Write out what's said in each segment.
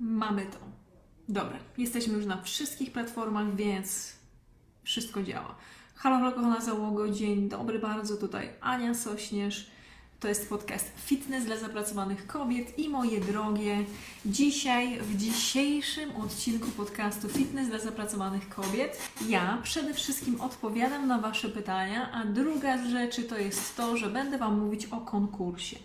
Mamy to. Dobra, jesteśmy już na wszystkich platformach, więc wszystko działa. Halo, halo, kochana załogo, dzień dobry bardzo, tutaj Ania Sośnierz. To jest podcast Fitness dla zapracowanych kobiet i moje drogie, dzisiaj w dzisiejszym odcinku podcastu Fitness dla zapracowanych kobiet ja przede wszystkim odpowiadam na Wasze pytania, a druga z rzeczy to jest to, że będę Wam mówić o konkursie.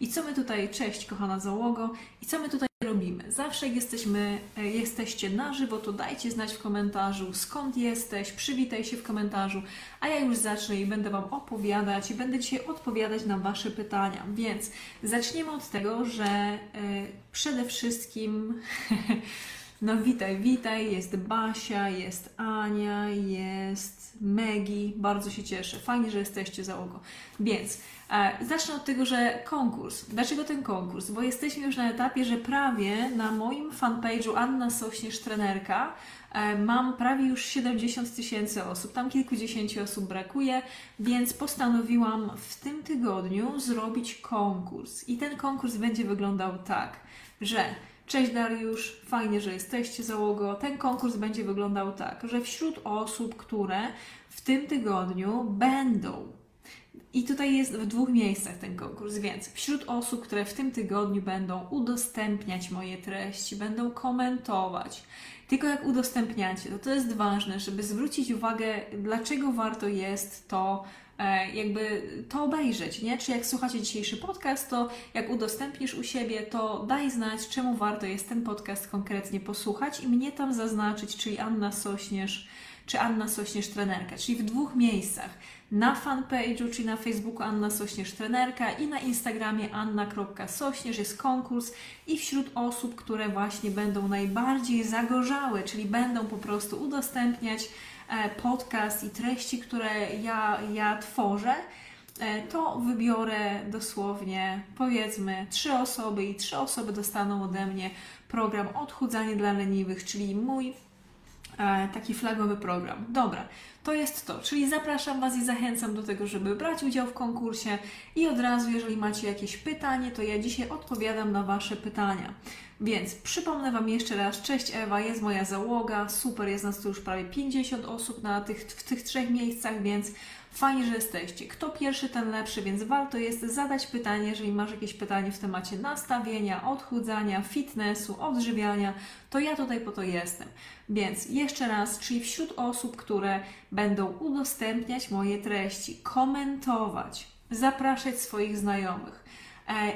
I co my tutaj, cześć kochana załogo, i co my tutaj robimy? Zawsze jesteśmy, e, jesteście na żywo, to dajcie znać w komentarzu skąd jesteś, przywitaj się w komentarzu, a ja już zacznę i będę Wam opowiadać i będę dzisiaj odpowiadać na Wasze pytania. Więc zaczniemy od tego, że e, przede wszystkim No witaj, witaj, jest Basia, jest Ania, jest Megi, bardzo się cieszę, fajnie, że jesteście załogą. Więc e, zacznę od tego, że konkurs. Dlaczego ten konkurs? Bo jesteśmy już na etapie, że prawie na moim fanpage'u Anna Sośnierz Trenerka e, mam prawie już 70 tysięcy osób, tam kilkudziesięciu osób brakuje, więc postanowiłam w tym tygodniu zrobić konkurs. I ten konkurs będzie wyglądał tak, że Cześć Dariusz, fajnie, że jesteście załogo. Ten konkurs będzie wyglądał tak, że wśród osób, które w tym tygodniu będą i tutaj jest w dwóch miejscach ten konkurs, więc wśród osób, które w tym tygodniu będą udostępniać moje treści, będą komentować, tylko jak udostępniacie, to to jest ważne, żeby zwrócić uwagę, dlaczego warto jest to jakby to obejrzeć, nie? Czy jak słuchacie dzisiejszy podcast, to jak udostępnisz u siebie, to daj znać, czemu warto jest ten podcast konkretnie posłuchać i mnie tam zaznaczyć, czyli Anna Sośnierz, czy Anna Sośnierz Trenerka, czyli w dwóch miejscach. Na fanpage'u, czyli na Facebooku Anna Sośnierz Trenerka i na Instagramie anna.sośnierz jest konkurs i wśród osób, które właśnie będą najbardziej zagorzałe, czyli będą po prostu udostępniać E, podcast i treści, które ja, ja tworzę, e, to wybiorę dosłownie powiedzmy trzy osoby i trzy osoby dostaną ode mnie program Odchudzanie dla leniwych, czyli mój e, taki flagowy program. Dobra, to jest to, czyli zapraszam Was i zachęcam do tego, żeby brać udział w konkursie i od razu, jeżeli macie jakieś pytanie, to ja dzisiaj odpowiadam na Wasze pytania. Więc przypomnę Wam jeszcze raz, cześć Ewa, jest moja załoga, super, jest nas tu już prawie 50 osób na tych, w tych trzech miejscach, więc fajnie, że jesteście. Kto pierwszy, ten lepszy, więc warto jest zadać pytanie, jeżeli masz jakieś pytanie w temacie nastawienia, odchudzania, fitnessu, odżywiania, to ja tutaj po to jestem. Więc jeszcze raz, czyli wśród osób, które będą udostępniać moje treści, komentować, zapraszać swoich znajomych,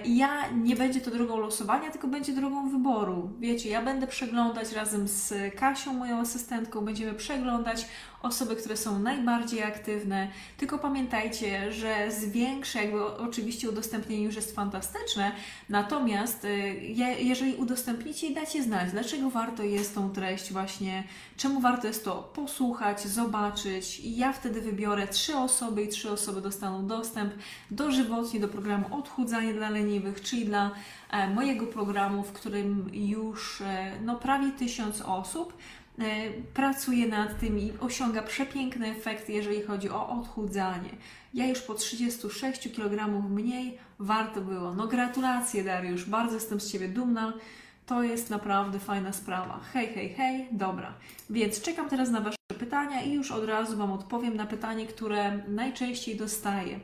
I ja nie będzie to drogą losowania, tylko będzie drogą wyboru. Wiecie, ja będę przeglądać razem z Kasią, moją asystentką, będziemy przeglądać osoby, które są najbardziej aktywne. Tylko pamiętajcie, że zwiększę, jakby oczywiście udostępnienie już jest fantastyczne, natomiast y, jeżeli udostępnicie i dacie znać, dlaczego warto jest tą treść właśnie, czemu warto jest to posłuchać, zobaczyć i ja wtedy wybiorę trzy osoby i trzy osoby dostaną dostęp dożywotnie do programu Odchudzanie dla leniwych, czyli dla e, mojego programu, w którym już e, no, prawie tysiąc osób pracuje nad tym i osiąga przepiękny efekt, jeżeli chodzi o odchudzanie. Ja już po 36 kg mniej warto było. No gratulacje Dariusz, bardzo jestem z Ciebie dumna. To jest naprawdę fajna sprawa. Hej, hej, hej, dobra. Więc czekam teraz na Wasze pytania i już od razu Wam odpowiem na pytanie, które najczęściej dostaję.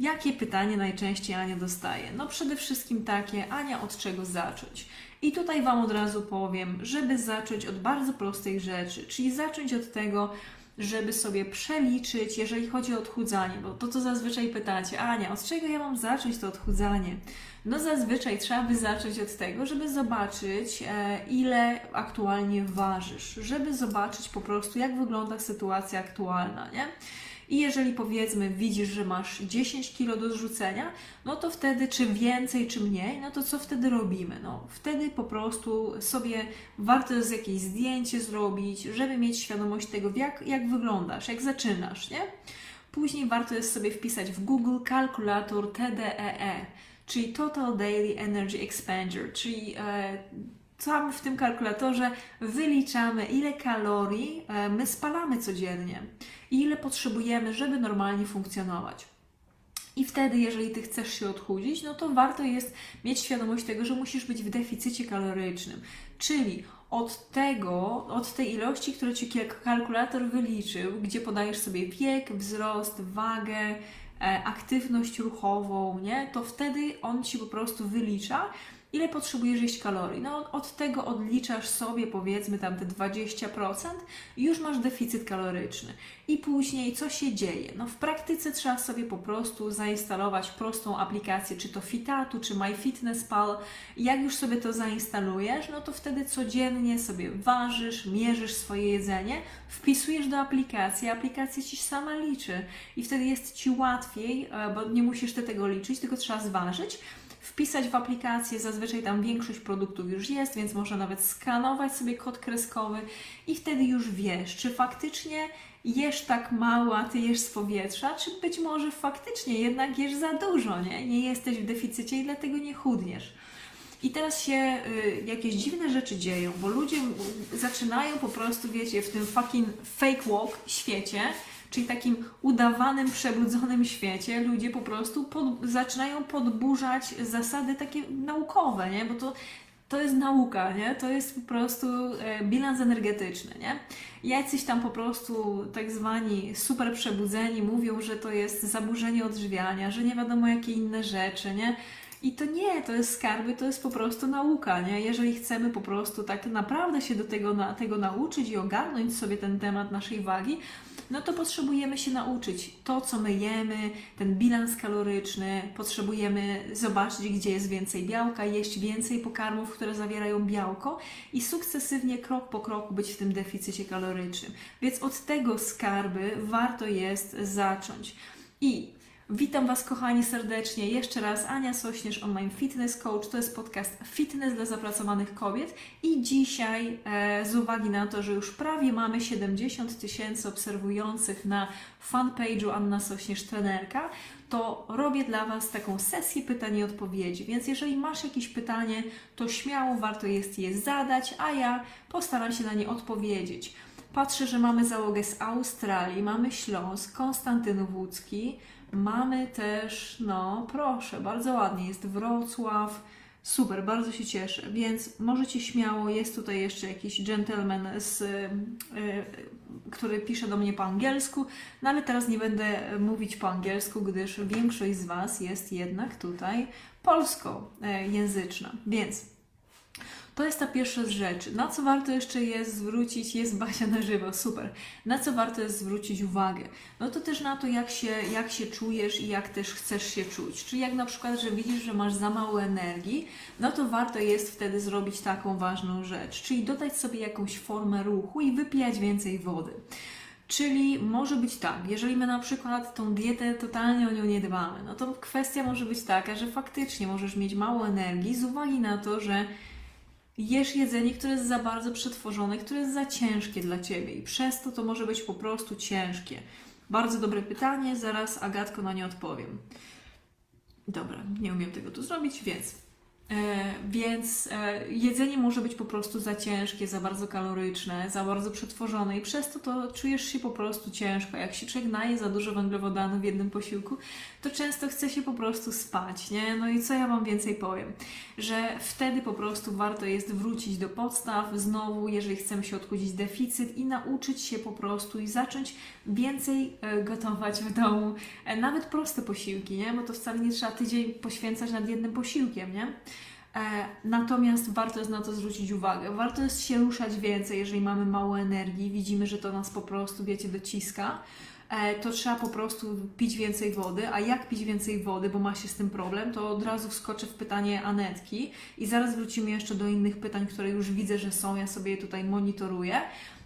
Jakie pytanie najczęściej Ania dostaje? No przede wszystkim takie, Ania, od czego zacząć? I tutaj Wam od razu powiem, żeby zacząć od bardzo prostej rzeczy, czyli zacząć od tego, żeby sobie przeliczyć, jeżeli chodzi o odchudzanie, bo to co zazwyczaj pytacie, Ania, od czego ja mam zacząć to odchudzanie? No zazwyczaj trzeba by zacząć od tego, żeby zobaczyć, e, ile aktualnie ważysz, żeby zobaczyć po prostu, jak wygląda sytuacja aktualna, nie? I jeżeli powiedzmy widzisz, że masz 10 kg do zrzucenia, no to wtedy czy więcej, czy mniej, no to co wtedy robimy? No wtedy po prostu sobie warto jest jakieś zdjęcie zrobić, żeby mieć świadomość tego, jak, jak wyglądasz, jak zaczynasz, nie? Później warto jest sobie wpisać w Google kalkulator TDEE, e, czyli Total Daily Energy Expenditure, czyli e, tam w tym kalkulatorze wyliczamy, ile kalorii e, my spalamy codziennie i ile potrzebujemy, żeby normalnie funkcjonować. I wtedy, jeżeli ty chcesz się odchudzić, no to warto jest mieć świadomość tego, że musisz być w deficycie kalorycznym. Czyli od tego, od tej ilości, którą ci kalkulator wyliczył, gdzie podajesz sobie wiek, wzrost, wagę, e, aktywność ruchową, nie? To wtedy on ci po prostu wylicza ile potrzebujesz jeść kalorii. No od tego odliczasz sobie powiedzmy tam te 20% i już masz deficyt kaloryczny. I później co się dzieje? No w praktyce trzeba sobie po prostu zainstalować prostą aplikację, czy to Fitatu, czy MyFitnessPal. Jak już sobie to zainstalujesz, no to wtedy codziennie sobie ważysz, mierzysz swoje jedzenie, wpisujesz do aplikacji, aplikacja Ci sama liczy i wtedy jest Ci łatwiej, e, bo nie musisz Ty tego liczyć, tylko trzeba zważyć wpisać w aplikację, zazwyczaj tam większość produktów już jest, więc można nawet skanować sobie kod kreskowy i wtedy już wiesz, czy faktycznie jesz tak mało, a ty jesz z powietrza, czy być może faktycznie jednak jesz za dużo, nie? Nie jesteś w deficycie i dlatego nie chudniesz. I teraz się y, jakieś dziwne rzeczy dzieją, bo ludzie zaczynają po prostu, wiecie, w tym fucking fake walk świecie czyli takim udawanym, przebudzonym świecie ludzie po prostu pod, zaczynają podburzać zasady takie naukowe, nie? Bo to, to jest nauka, nie? To jest po prostu e, bilans energetyczny, nie? Jacyś tam po prostu tak zwani super przebudzeni mówią, że to jest zaburzenie odżywiania, że nie wiadomo jakie inne rzeczy, nie? I to nie, to jest skarby, to jest po prostu nauka, nie? Jeżeli chcemy po prostu tak naprawdę się do tego, na, tego nauczyć i ogarnąć sobie ten temat naszej wagi, no to potrzebujemy się nauczyć to, co my jemy, ten bilans kaloryczny, potrzebujemy zobaczyć, gdzie jest więcej białka, jeść więcej pokarmów, które zawierają białko i sukcesywnie, krok po kroku być w tym deficycie kalorycznym. Więc od tego skarby warto jest zacząć. I Witam Was, kochani, serdecznie. Jeszcze raz Ania Sośnierz, online fitness coach. To jest podcast Fitness dla zapracowanych kobiet. I dzisiaj, e, z uwagi na to, że już prawie mamy 70 tysięcy obserwujących na fanpage'u Anna Sośnierz Trenerka, to robię dla Was taką sesję pytań i odpowiedzi. Więc jeżeli masz jakieś pytanie, to śmiało warto jest je zadać, a ja postaram się na nie odpowiedzieć. Patrzę, że mamy załogę z Australii, mamy Śląsk, Konstantynów Łódzki, Mamy też, no proszę, bardzo ładnie, jest Wrocław, super, bardzo się cieszę, więc możecie śmiało, jest tutaj jeszcze jakiś gentleman, z, y, który pisze do mnie po angielsku, no ale teraz nie będę mówić po angielsku, gdyż większość z Was jest jednak tutaj polskojęzyczna, więc to jest ta pierwsza z rzeczy. Na co warto jeszcze jest zwrócić, jest Basia na żywo, super. Na co warto jest zwrócić uwagę? No to też na to, jak się, jak się czujesz i jak też chcesz się czuć. Czyli jak na przykład, że widzisz, że masz za mało energii, no to warto jest wtedy zrobić taką ważną rzecz, czyli dodać sobie jakąś formę ruchu i wypijać więcej wody. Czyli może być tak, jeżeli my na przykład tą dietę totalnie o nią nie dbamy, no to kwestia może być taka, że faktycznie możesz mieć mało energii z uwagi na to, że jesz jedzenie, które jest za bardzo przetworzone, które jest za ciężkie dla Ciebie i przez to to może być po prostu ciężkie. Bardzo dobre pytanie, zaraz Agatko na nie odpowiem. Dobra, nie umiem tego tu zrobić, więc więc e, jedzenie może być po prostu za ciężkie, za bardzo kaloryczne, za bardzo przetworzone i przez to, to czujesz się po prostu ciężko. Jak się człowiek naje za dużo węglowodanów w jednym posiłku, to często chce się po prostu spać, nie? No i co ja Wam więcej powiem? Że wtedy po prostu warto jest wrócić do podstaw, znowu, jeżeli chcemy się odchudzić deficyt i nauczyć się po prostu i zacząć więcej e, gotować w domu. Nawet proste posiłki, nie? Bo to wcale nie trzeba tydzień poświęcać nad jednym posiłkiem, nie? E, natomiast warto jest na to zwrócić uwagę. Warto jest się ruszać więcej, jeżeli mamy mało energii, widzimy, że to nas po prostu, wiecie, dociska. E, to trzeba po prostu pić więcej wody. A jak pić więcej wody, bo ma się z tym problem, to od razu wskoczę w pytanie Anetki i zaraz wrócimy jeszcze do innych pytań, które już widzę, że są. Ja sobie je tutaj monitoruję.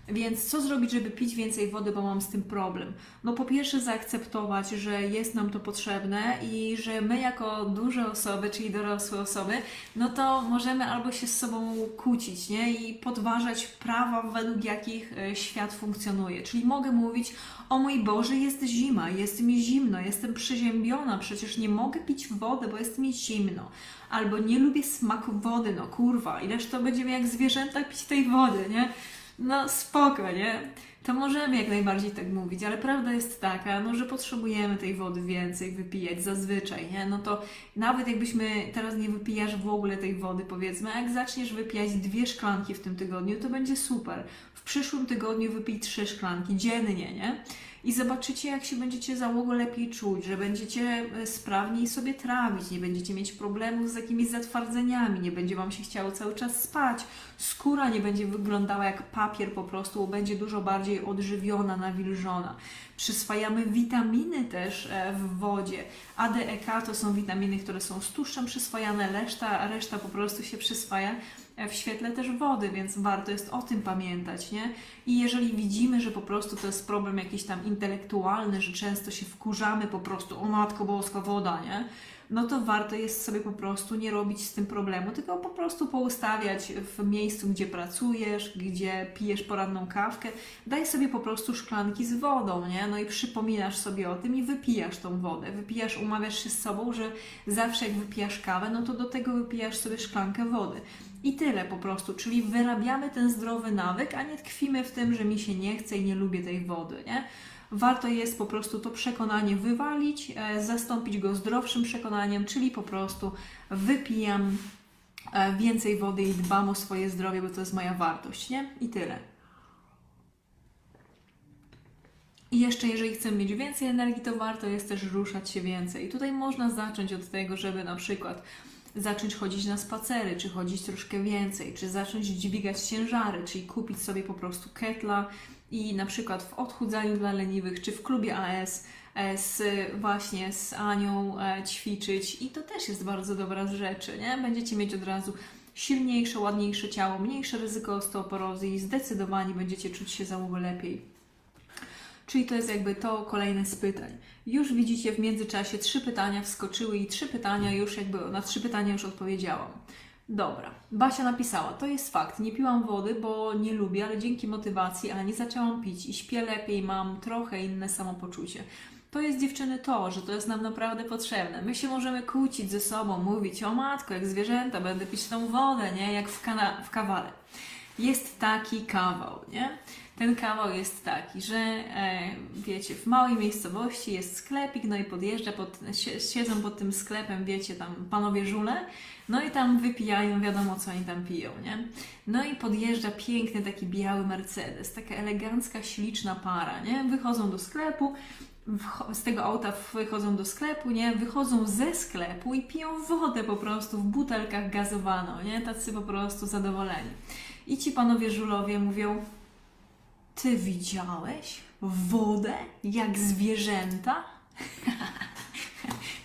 Więc co zrobić, żeby pić więcej wody, bo mam z tym problem? No po pierwsze zaakceptować, że jest nam to potrzebne i że my jako duże osoby, czyli dorosłe osoby, no to możemy albo się z sobą kłócić, nie? I podważać prawa, według jakich e, świat funkcjonuje. Czyli mogę mówić, o mój Boże, jest zima, jest mi zimno, jestem przeziębiona, przecież nie mogę pić wody, bo jest mi zimno. Albo nie lubię smaku wody, no kurwa, ileż to będziemy jak zwierzęta pić tej wody, nie? No spoko, nie? to możemy jak najbardziej tak mówić, ale prawda jest taka, no, że potrzebujemy tej wody więcej wypijać zazwyczaj, nie? No to nawet jakbyśmy teraz nie wypijasz w ogóle tej wody, powiedzmy, a jak zaczniesz wypijać dwie szklanki w tym tygodniu, to będzie super. W przyszłym tygodniu wypij trzy szklanki dziennie, nie? i zobaczycie, jak się będziecie załogo lepiej czuć, że będziecie e, sprawniej sobie trawić, nie będziecie mieć problemów z jakimiś zatwardzeniami, nie będzie Wam się chciało cały czas spać, skóra nie będzie wyglądała jak papier po prostu, bo będzie dużo bardziej odżywiona, nawilżona. Przyswajamy witaminy też e, w wodzie. A, D, E, K to są witaminy, które są z tłuszczem przyswajane, reszta, reszta po prostu się przyswaja w świetle też wody, więc warto jest o tym pamiętać, nie? I jeżeli widzimy, że po prostu to jest problem jakiś tam intelektualny, że często się wkurzamy po prostu, o matko boska woda, nie? No to warto jest sobie po prostu nie robić z tym problemu, tylko po prostu poustawiać w miejscu, gdzie pracujesz, gdzie pijesz poranną kawkę, daj sobie po prostu szklanki z wodą, nie? No i przypominasz sobie o tym i wypijasz tą wodę. Wypijasz, umawiasz się z sobą, że zawsze jak wypijasz kawę, no to do tego wypijasz sobie szklankę wody. I tyle po prostu, czyli wyrabiamy ten zdrowy nawyk, a nie tkwimy w tym, że mi się nie chce i nie lubię tej wody, nie? Warto jest po prostu to przekonanie wywalić, e, zastąpić go zdrowszym przekonaniem, czyli po prostu wypijam e, więcej wody i dbam o swoje zdrowie, bo to jest moja wartość, nie? I tyle. I jeszcze, jeżeli chcemy mieć więcej energii, to warto jest też ruszać się więcej. I tutaj można zacząć od tego, żeby na przykład zacząć chodzić na spacery, czy chodzić troszkę więcej, czy zacząć dźwigać ciężary, czyli kupić sobie po prostu ketla i na przykład w odchudzaniu dla leniwych, czy w klubie AS e, z, właśnie z Anią e, ćwiczyć i to też jest bardzo dobra z rzeczy, nie? Będziecie mieć od razu silniejsze, ładniejsze ciało, mniejsze ryzyko osteoporozji i zdecydowanie będziecie czuć się załogo lepiej. Czyli to jest jakby to kolejne z pytań. Już widzicie w międzyczasie trzy pytania wskoczyły i trzy pytania już jakby, na trzy pytania już odpowiedziałam. Dobra, Basia napisała, to jest fakt, nie piłam wody, bo nie lubię, ale dzięki motywacji Ani zaczęłam pić i śpię lepiej, mam trochę inne samopoczucie. To jest dziewczyny to, że to jest nam naprawdę potrzebne. My się możemy kłócić ze sobą, mówić o matko, jak zwierzęta, będę pić tą wodę, nie? Jak w, kana- w kawale. Jest taki kawał, nie? Ten kawał jest taki, że e, wiecie, w małej miejscowości jest sklepik, no i podjeżdża, pod, siedzą pod tym sklepem, wiecie, tam panowie żule, no i tam wypijają, wiadomo co oni tam piją, nie? No i podjeżdża piękny taki biały Mercedes, taka elegancka, śliczna para, nie? Wychodzą do sklepu, z tego auta wychodzą do sklepu, nie? Wychodzą ze sklepu i piją wodę po prostu w butelkach gazowaną, nie? Tacy po prostu zadowoleni. I ci panowie żulowie mówią, ty widziałeś wodę jak zwierzęta?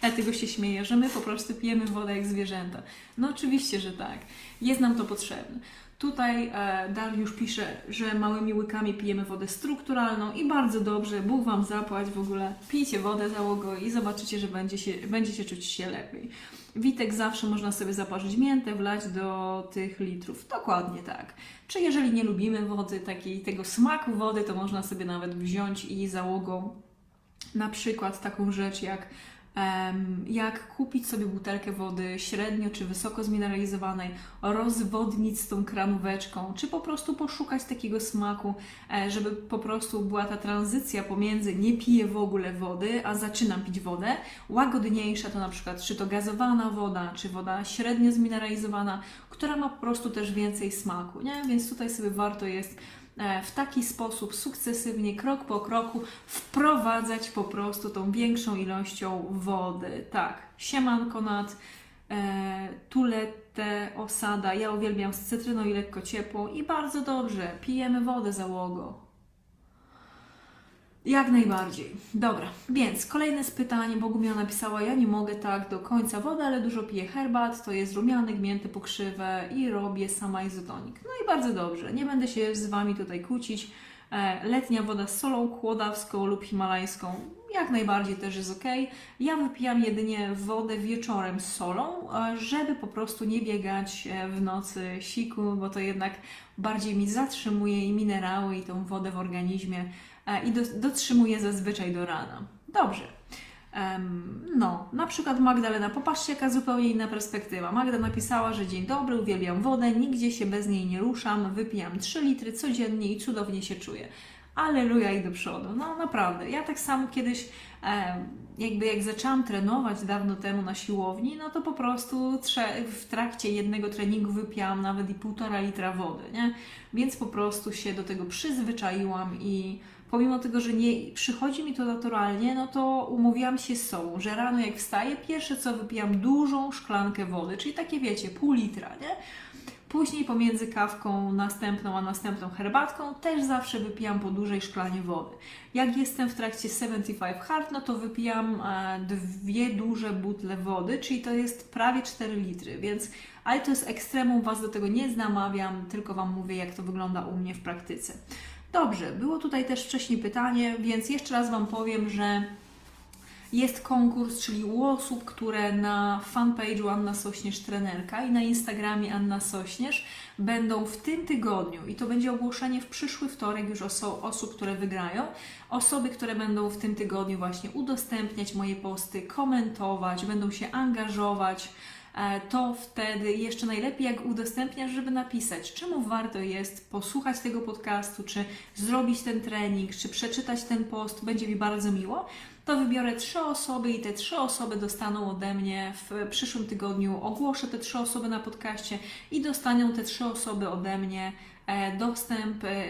Dlatego się śmieję, że my po prostu pijemy wodę jak zwierzęta. No oczywiście, że tak. Jest nam to potrzebne. Tutaj e, Dariusz pisze, że małymi łykami pijemy wodę strukturalną i bardzo dobrze, Bóg Wam zapłać w ogóle. Pijcie wodę załogo i zobaczycie, że będzie się, będziecie czuć się lepiej. Witek zawsze można sobie zaparzyć miętę, wlać do tych litrów. Dokładnie tak. Czy jeżeli nie lubimy wody, takiej, tego smaku wody, to można sobie nawet wziąć i załogą na przykład taką rzecz jak jak kupić sobie butelkę wody średnio czy wysoko zmineralizowanej, rozwodnić z tą kranóweczką, czy po prostu poszukać takiego smaku, e, żeby po prostu była ta tranzycja pomiędzy nie piję w ogóle wody, a zaczynam pić wodę. Łagodniejsza to na przykład czy to gazowana woda, czy woda średnio zmineralizowana, która ma po prostu też więcej smaku, nie? Więc tutaj sobie warto jest w taki sposób sukcesywnie, krok po kroku wprowadzać po prostu tą większą ilością wody. Tak, siemanko nad e, tuletę, osada. Ja uwielbiam z cytryną i lekko ciepłą i bardzo dobrze. Pijemy wodę załogo. Jak najbardziej. Dobra, więc kolejne z pytań. Bogumia napisała, ja nie mogę tak do końca wody, ale dużo piję herbat, to jest rumianek, mięty, pokrzywe i robię sama izotonik. No i bardzo dobrze, nie będę się z Wami tutaj kłócić. E, letnia woda z solą kłodawską lub himalajską jak najbardziej też jest ok. Ja wypijam jedynie wodę wieczorem z solą, e, żeby po prostu nie biegać e, w nocy siku, bo to jednak bardziej mi zatrzymuje i minerały i tą wodę w organizmie i do, dotrzymuje zazwyczaj do rana. Dobrze. No, na przykład Magdalena, popatrzcie jaka zupełnie inna perspektywa. Magda napisała, że dzień dobry, uwielbiam wodę, nigdzie się bez niej nie ruszam, wypijam 3 litry codziennie i cudownie się czuję. Aleluja i do przodu. No naprawdę, ja tak samo kiedyś e, jakby jak zaczęłam trenować dawno temu na siłowni, no to po prostu w trakcie jednego treningu wypiłam nawet i półtora litra wody, nie? Więc po prostu się do tego przyzwyczaiłam i pomimo tego, że nie przychodzi mi to naturalnie, no to umówiłam się z sobą, że rano jak wstaję, pierwsze co wypijam dużą szklankę wody, czyli takie wiecie, pół litra, nie? Później pomiędzy kawką następną a następną herbatką też zawsze wypijam po dużej szklanie wody. Jak jestem w trakcie 75 Hard, no to wypijam e, dwie duże butle wody, czyli to jest prawie 4 litry, więc ale to jest ekstremum, Was do tego nie namawiam, tylko Wam mówię, jak to wygląda u mnie w praktyce. Dobrze, było tutaj też wcześniej pytanie, więc jeszcze raz Wam powiem, że jest konkurs, czyli u osób, które na fanpage'u Anna Sośnierz Trenerka i na Instagramie Anna Sośnierz będą w tym tygodniu i to będzie ogłoszenie w przyszły wtorek już oso osób, które wygrają. Osoby, które będą w tym tygodniu właśnie udostępniać moje posty, komentować, będą się angażować, to wtedy jeszcze najlepiej jak udostępniasz, żeby napisać, czemu warto jest posłuchać tego podcastu, czy zrobić ten trening, czy przeczytać ten post, będzie mi bardzo miło. To wybiorę trzy osoby i te trzy osoby dostaną ode mnie w przyszłym tygodniu. Ogłoszę te trzy osoby na podcaście i dostaną te trzy osoby ode mnie e, dostęp e,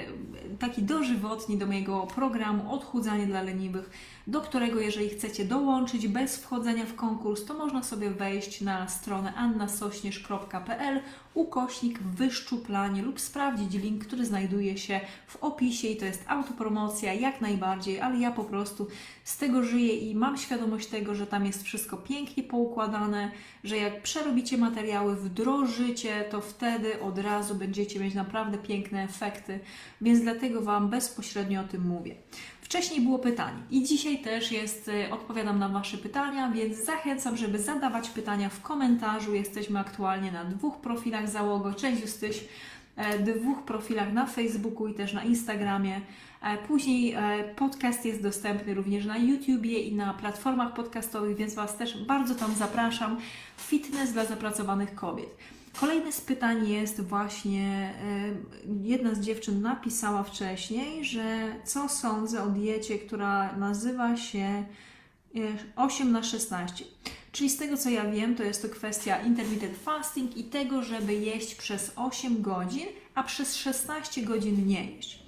taki dożywotni do mojego programu Odchudzanie dla leniwych do którego jeżeli chcecie dołączyć bez wchodzenia w konkurs, to można sobie wejść na stronę annasośnierz.pl ukośnik wyszczuplanie lub sprawdzić link, który znajduje się w opisie i to jest autopromocja jak najbardziej, ale ja po prostu z tego żyję i mam świadomość tego, że tam jest wszystko pięknie poukładane, że jak przerobicie materiały, wdrożycie, to wtedy od razu będziecie mieć naprawdę piękne efekty, więc dlatego Wam bezpośrednio o tym mówię. Wcześniej było pytanie i dzisiaj też jest, y, odpowiadam na Wasze pytania, więc zachęcam, żeby zadawać pytania w komentarzu. Jesteśmy aktualnie na dwóch profilach załogo. Cześć Justyś, e, dwóch profilach na Facebooku i też na Instagramie. E, później e, podcast jest dostępny również na YouTubie i na platformach podcastowych, więc Was też bardzo tam zapraszam. Fitness dla zapracowanych kobiet. Kolejne z pytań jest właśnie, jedna z dziewczyn napisała wcześniej, że co sądzę o diecie, która nazywa się 8 na 16. Czyli z tego co ja wiem, to jest to kwestia intermittent fasting i tego, żeby jeść przez 8 godzin, a przez 16 godzin nie jeść.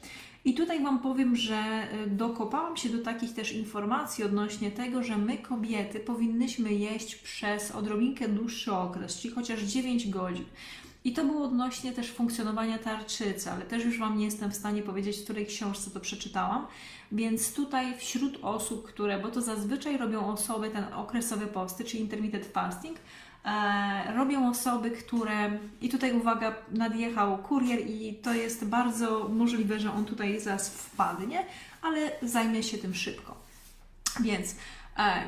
I tutaj Wam powiem, że y, dokopałam się do takich też informacji odnośnie tego, że my kobiety powinnyśmy jeść przez odrobinkę dłuższy okres, czyli chociaż 9 godzin. I to było odnośnie też funkcjonowania tarczycy, ale też już Wam nie jestem w stanie powiedzieć, w której książce to przeczytałam. Więc tutaj wśród osób, które, bo to zazwyczaj robią osoby ten okresowy posty, czy intermittent fasting, e, robią osoby, które, i tutaj uwaga, nadjechał kurier i to jest bardzo możliwe, że on tutaj zaraz wpadnie, ale zajmie się tym szybko. Więc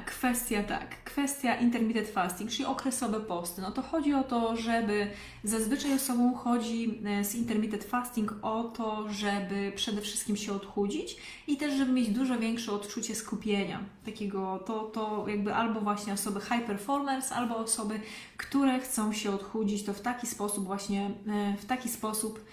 kwestia tak, kwestia intermittent fasting, czyli okresowe posty. No to chodzi o to, żeby zazwyczaj osobą chodzi e, z intermittent fasting o to, żeby przede wszystkim się odchudzić i też, żeby mieć dużo większe odczucie skupienia. Takiego, to, to jakby albo właśnie osoby high performers, albo osoby, które chcą się odchudzić, to w taki sposób właśnie, e, w taki sposób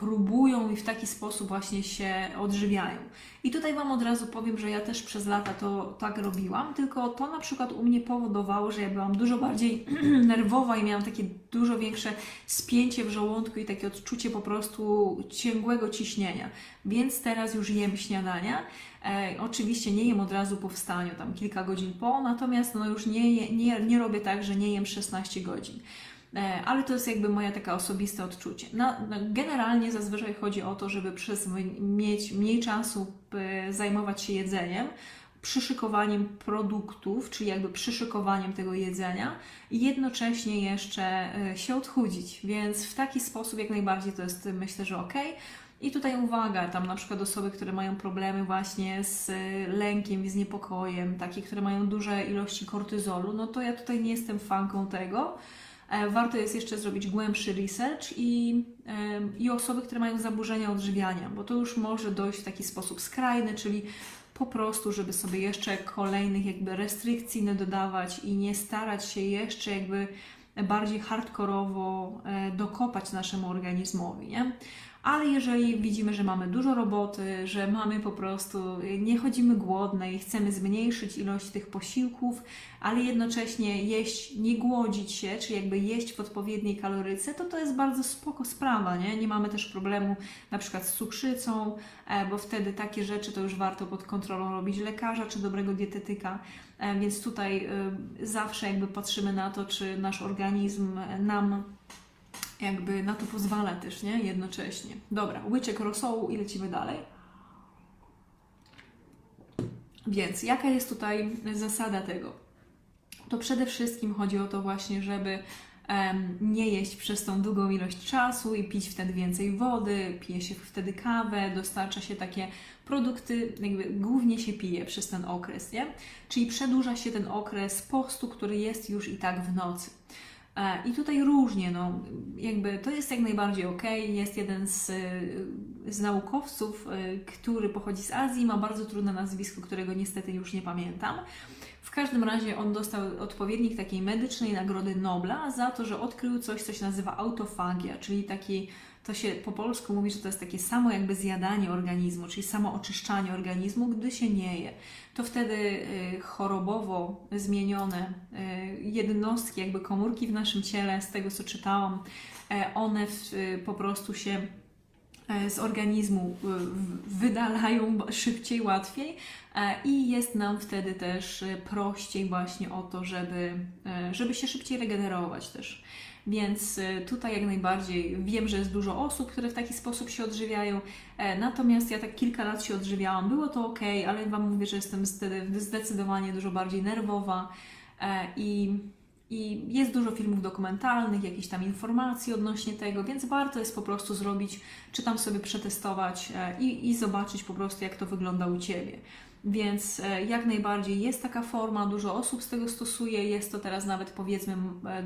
próbują i w taki sposób właśnie się odżywiają. I tutaj Wam od razu powiem, że ja też przez lata to tak robiłam, tylko to na przykład u mnie powodowało, że ja byłam dużo bardziej nerwowa i miałam takie dużo większe spięcie w żołądku i takie odczucie po prostu ciągłego ciśnienia. Więc teraz już jem śniadania. E, oczywiście nie jem od razu po wstaniu, tam kilka godzin po, natomiast no już nie, nie, nie robię tak, że nie jem 16 godzin. E, ale to jest jakby moja taka osobiste odczucie. No, no, generalnie zazwyczaj chodzi o to, żeby przez mieć mniej czasu zajmować się jedzeniem, przyszykowaniem produktów, czyli jakby przyszykowaniem tego jedzenia i jednocześnie jeszcze e, się odchudzić. Więc w taki sposób jak najbardziej to jest myślę, że ok. I tutaj uwaga, tam na przykład osoby, które mają problemy właśnie z lękiem i z niepokojem, takie, które mają duże ilości kortyzolu, no to ja tutaj nie jestem fanką tego. E, warto jest jeszcze zrobić głębszy research i, i osoby, które mają zaburzenia odżywiania, bo to już może dojść w taki sposób skrajny, czyli po prostu, żeby sobie jeszcze kolejnych jakby restrykcji nie dodawać i nie starać się jeszcze jakby bardziej hardkorowo e, dokopać naszemu organizmowi, nie? Ale jeżeli widzimy, że mamy dużo roboty, że mamy po prostu, nie chodzimy głodne i chcemy zmniejszyć ilość tych posiłków, ale jednocześnie jeść, nie głodzić się, czy jakby jeść w odpowiedniej kaloryce, to to jest bardzo spoko sprawa, nie? Nie mamy też problemu na przykład z cukrzycą, e, bo wtedy takie rzeczy to już warto pod kontrolą robić lekarza czy dobrego dietetyka, e, więc tutaj e, zawsze jakby patrzymy na to, czy nasz organizm nam jakby na to pozwala też, nie? Jednocześnie. Dobra, łyczek rosołu i lecimy dalej. Więc jaka jest tutaj zasada tego? To przede wszystkim chodzi o to właśnie, żeby nie jeść przez tą długą ilość czasu i pić wtedy więcej wody, pije się wtedy kawę, dostarcza się takie produkty, jakby głównie się pije przez ten okres, nie? Czyli przedłuża się ten okres postu, który jest już i tak w nocy. E, I tutaj różnie, no, jakby to jest jak najbardziej ok. Jest jeden z, z naukowców, e, który pochodzi z Azji, ma bardzo trudne nazwisko, którego niestety już nie pamiętam. W każdym razie on dostał odpowiednik takiej medycznej nagrody Nobla za to, że odkrył coś, co się nazywa autofagia, czyli taki to się po polsku mówi, że to jest takie samo jakby zjadanie organizmu, czyli samo oczyszczanie organizmu, gdy się nie je. To wtedy y, chorobowo zmienione y, jednostki, jakby komórki w naszym ciele, z tego co czytałam, e, one y, po prostu się z organizmu wydalają szybciej, łatwiej e, i jest nam wtedy też prościej właśnie o to, żeby, żeby się szybciej regenerować też. Więc tutaj jak najbardziej wiem, że jest dużo osób, które w taki sposób się odżywiają. E, natomiast ja tak kilka lat się odżywiałam. Było to ok, ale Wam mówię, że jestem zdecydowanie dużo bardziej nerwowa e, i i jest dużo filmów dokumentalnych, jakichś tam informacji odnośnie tego, więc warto jest po prostu zrobić, czy tam sobie przetestować e, i, i zobaczyć po prostu, jak to wygląda u Ciebie. Więc jak najbardziej jest taka forma, dużo osób z tego stosuje, jest to teraz nawet powiedzmy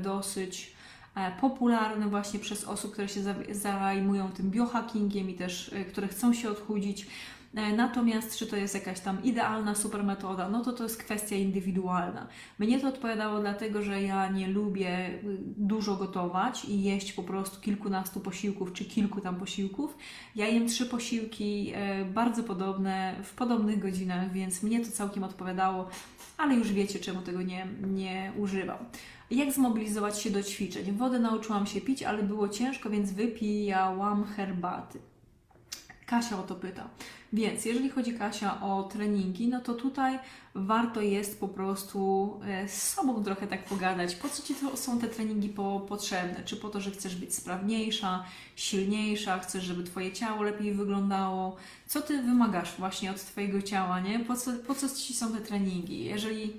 dosyć E, popularny właśnie przez osób, które się zajmują tym biohackingiem i też e, które chcą się odchudzić. E, natomiast czy to jest jakaś tam idealna super metoda, no to to jest kwestia indywidualna. Mnie to odpowiadało dlatego, że ja nie lubię y, dużo gotować i jeść po prostu kilkunastu posiłków czy kilku tam posiłków. Ja jem trzy posiłki bardzo podobne w podobnych godzinach, więc mnie to całkiem odpowiadało, ale już wiecie, czemu tego nie, nie używam. Jak zmobilizować się do ćwiczeń? Wodę nauczyłam się pić, ale było ciężko, więc wypijałam herbaty. Kasia o to pyta. Więc jeżeli chodzi Kasia o treningi, no to tutaj warto jest po prostu e, z sobą trochę tak pogadać. Po co Ci to są te treningi po, potrzebne? Czy po to, że chcesz być sprawniejsza, silniejsza, chcesz, żeby Twoje ciało lepiej wyglądało? Co Ty wymagasz właśnie od Twojego ciała, nie? Po co, po co Ci są te treningi? Jeżeli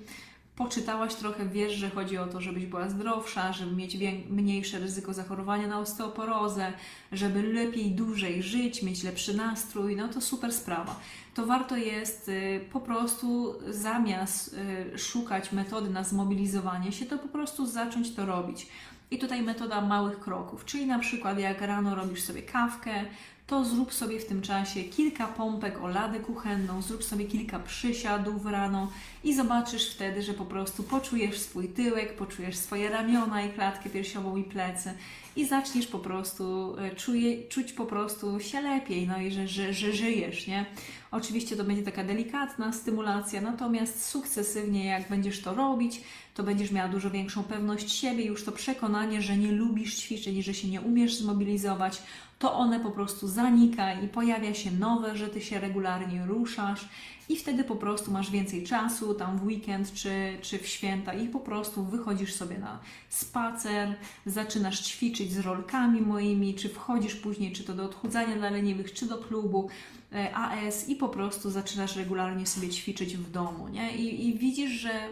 poczytałaś trochę, wiesz, że chodzi o to, żebyś była zdrowsza, żeby mieć mniejsze ryzyko zachorowania na osteoporozę, żeby lepiej, dłużej żyć, mieć lepszy nastrój, no to super sprawa. To warto jest y, po prostu zamiast y, szukać metody na zmobilizowanie się, to po prostu zacząć to robić. I tutaj metoda małych kroków, czyli na przykład jak rano robisz sobie kawkę, to zrób sobie w tym czasie kilka pompek o ladę kuchenną, zrób sobie kilka przysiadów rano i zobaczysz wtedy, że po prostu poczujesz swój tyłek, poczujesz swoje ramiona i klatkę piersiową i plecy i zaczniesz po prostu e, czuje, czuć po prostu się lepiej, no i że, że, że żyjesz, nie? Oczywiście to będzie taka delikatna stymulacja, natomiast sukcesywnie jak będziesz to robić, to będziesz miała dużo większą pewność siebie, już to przekonanie, że nie lubisz ćwiczeń, że się nie umiesz zmobilizować, to one po prostu zanika i pojawia się nowe, że ty się regularnie ruszasz i wtedy po prostu masz więcej czasu, tam w weekend czy, czy w święta i po prostu wychodzisz sobie na spacer, zaczynasz ćwiczyć z rolkami moimi, czy wchodzisz później, czy to do odchudzania dla leniwych, czy do klubu e, AS i po prostu zaczynasz regularnie sobie ćwiczyć w domu, nie? I, i widzisz, że,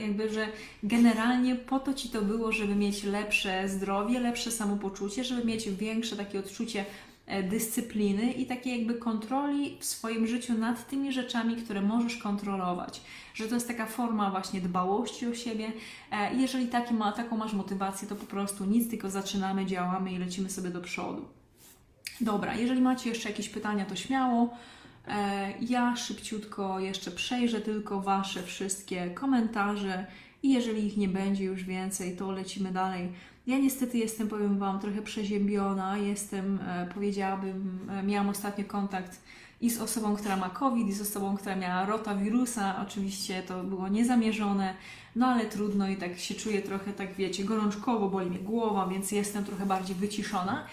jakby, że generalnie po to Ci to było, żeby mieć lepsze zdrowie, lepsze samopoczucie, żeby mieć większe takie odczucie dyscypliny i takiej jakby kontroli w swoim życiu nad tymi rzeczami, które możesz kontrolować. Że to jest taka forma właśnie dbałości o siebie. E, jeżeli taki ma, taką masz motywację, to po prostu nic, tylko zaczynamy, działamy i lecimy sobie do przodu. Dobra, jeżeli macie jeszcze jakieś pytania, to śmiało. E, ja szybciutko jeszcze przejrzę tylko Wasze wszystkie komentarze i jeżeli ich nie będzie już więcej, to lecimy dalej Ja niestety jestem, powiem Wam, trochę przeziębiona. Jestem, e, powiedziałabym, e, miałam ostatnio kontakt i z osobą, która ma COVID, i z osobą, która miała rotawirusa. Oczywiście to było niezamierzone, no ale trudno i tak się czuję trochę, tak wiecie, gorączkowo, boli mnie głowa, więc jestem trochę bardziej wyciszona.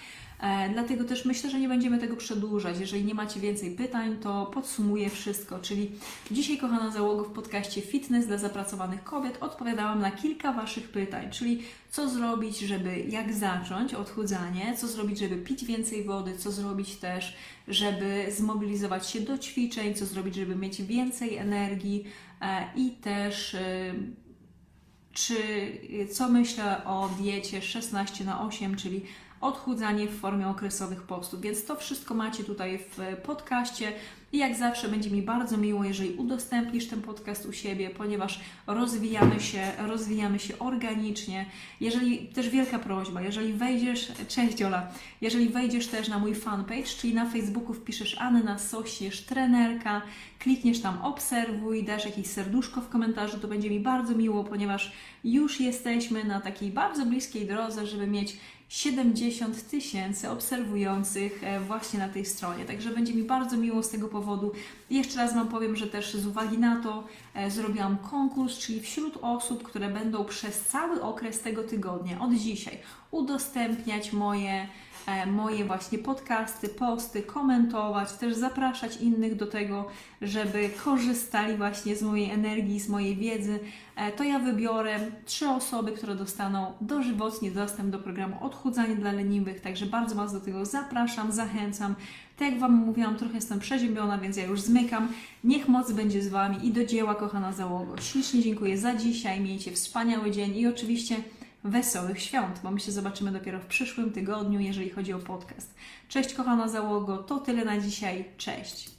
E, dlatego też myślę, że nie będziemy tego przedłużać. Jeżeli nie macie więcej pytań, to podsumuję wszystko. Czyli dzisiaj, kochana załogo, w podcaście Fitness dla zapracowanych kobiet odpowiadałam na kilka Waszych pytań, czyli co zrobić, żeby jak zacząć odchudzanie, co zrobić, żeby pić więcej wody, co zrobić też, żeby zmobilizować się do ćwiczeń, co zrobić, żeby mieć więcej energii e, i też e, czy co myślę o diecie 16 na 8, czyli odchudzanie w formie okresowych postów. Więc to wszystko macie tutaj w podcaście. I jak zawsze będzie mi bardzo miło, jeżeli udostępnisz ten podcast u siebie, ponieważ rozwijamy się, rozwijamy się organicznie. Jeżeli też wielka prośba, jeżeli wejdziesz, cześć Ola, jeżeli wejdziesz też na mój fanpage, czyli na Facebooku wpiszesz Anna Sośnierz, trenerka, klikniesz tam obserwuj, dasz jakieś serduszko w komentarzu, to będzie mi bardzo miło, ponieważ już jesteśmy na takiej bardzo bliskiej drodze, żeby mieć 70 tysięcy obserwujących e, właśnie na tej stronie. Także będzie mi bardzo miło z tego powodu. Jeszcze raz Wam powiem, że też z uwagi na to e, zrobiłam konkurs, czyli wśród osób, które będą przez cały okres tego tygodnia, od dzisiaj, udostępniać moje moje właśnie podcasty, posty, komentować, też zapraszać innych do tego, żeby korzystali właśnie z mojej energii, z mojej wiedzy, e, to ja wybiorę trzy osoby, które dostaną dożywotni dostęp do programu Odchudzanie dla leniwych, także bardzo Was do tego zapraszam, zachęcam. Tak jak Wam mówiłam, trochę jestem przeziębiona, więc ja już zmykam. Niech moc będzie z Wami i do dzieła, kochana załogo. Ślicznie dziękuję za dzisiaj, miejcie wspaniały dzień i oczywiście wesołych świąt, bo my się zobaczymy dopiero w przyszłym tygodniu, jeżeli chodzi o podcast. Cześć kochana załogo, to tyle na dzisiaj. Cześć!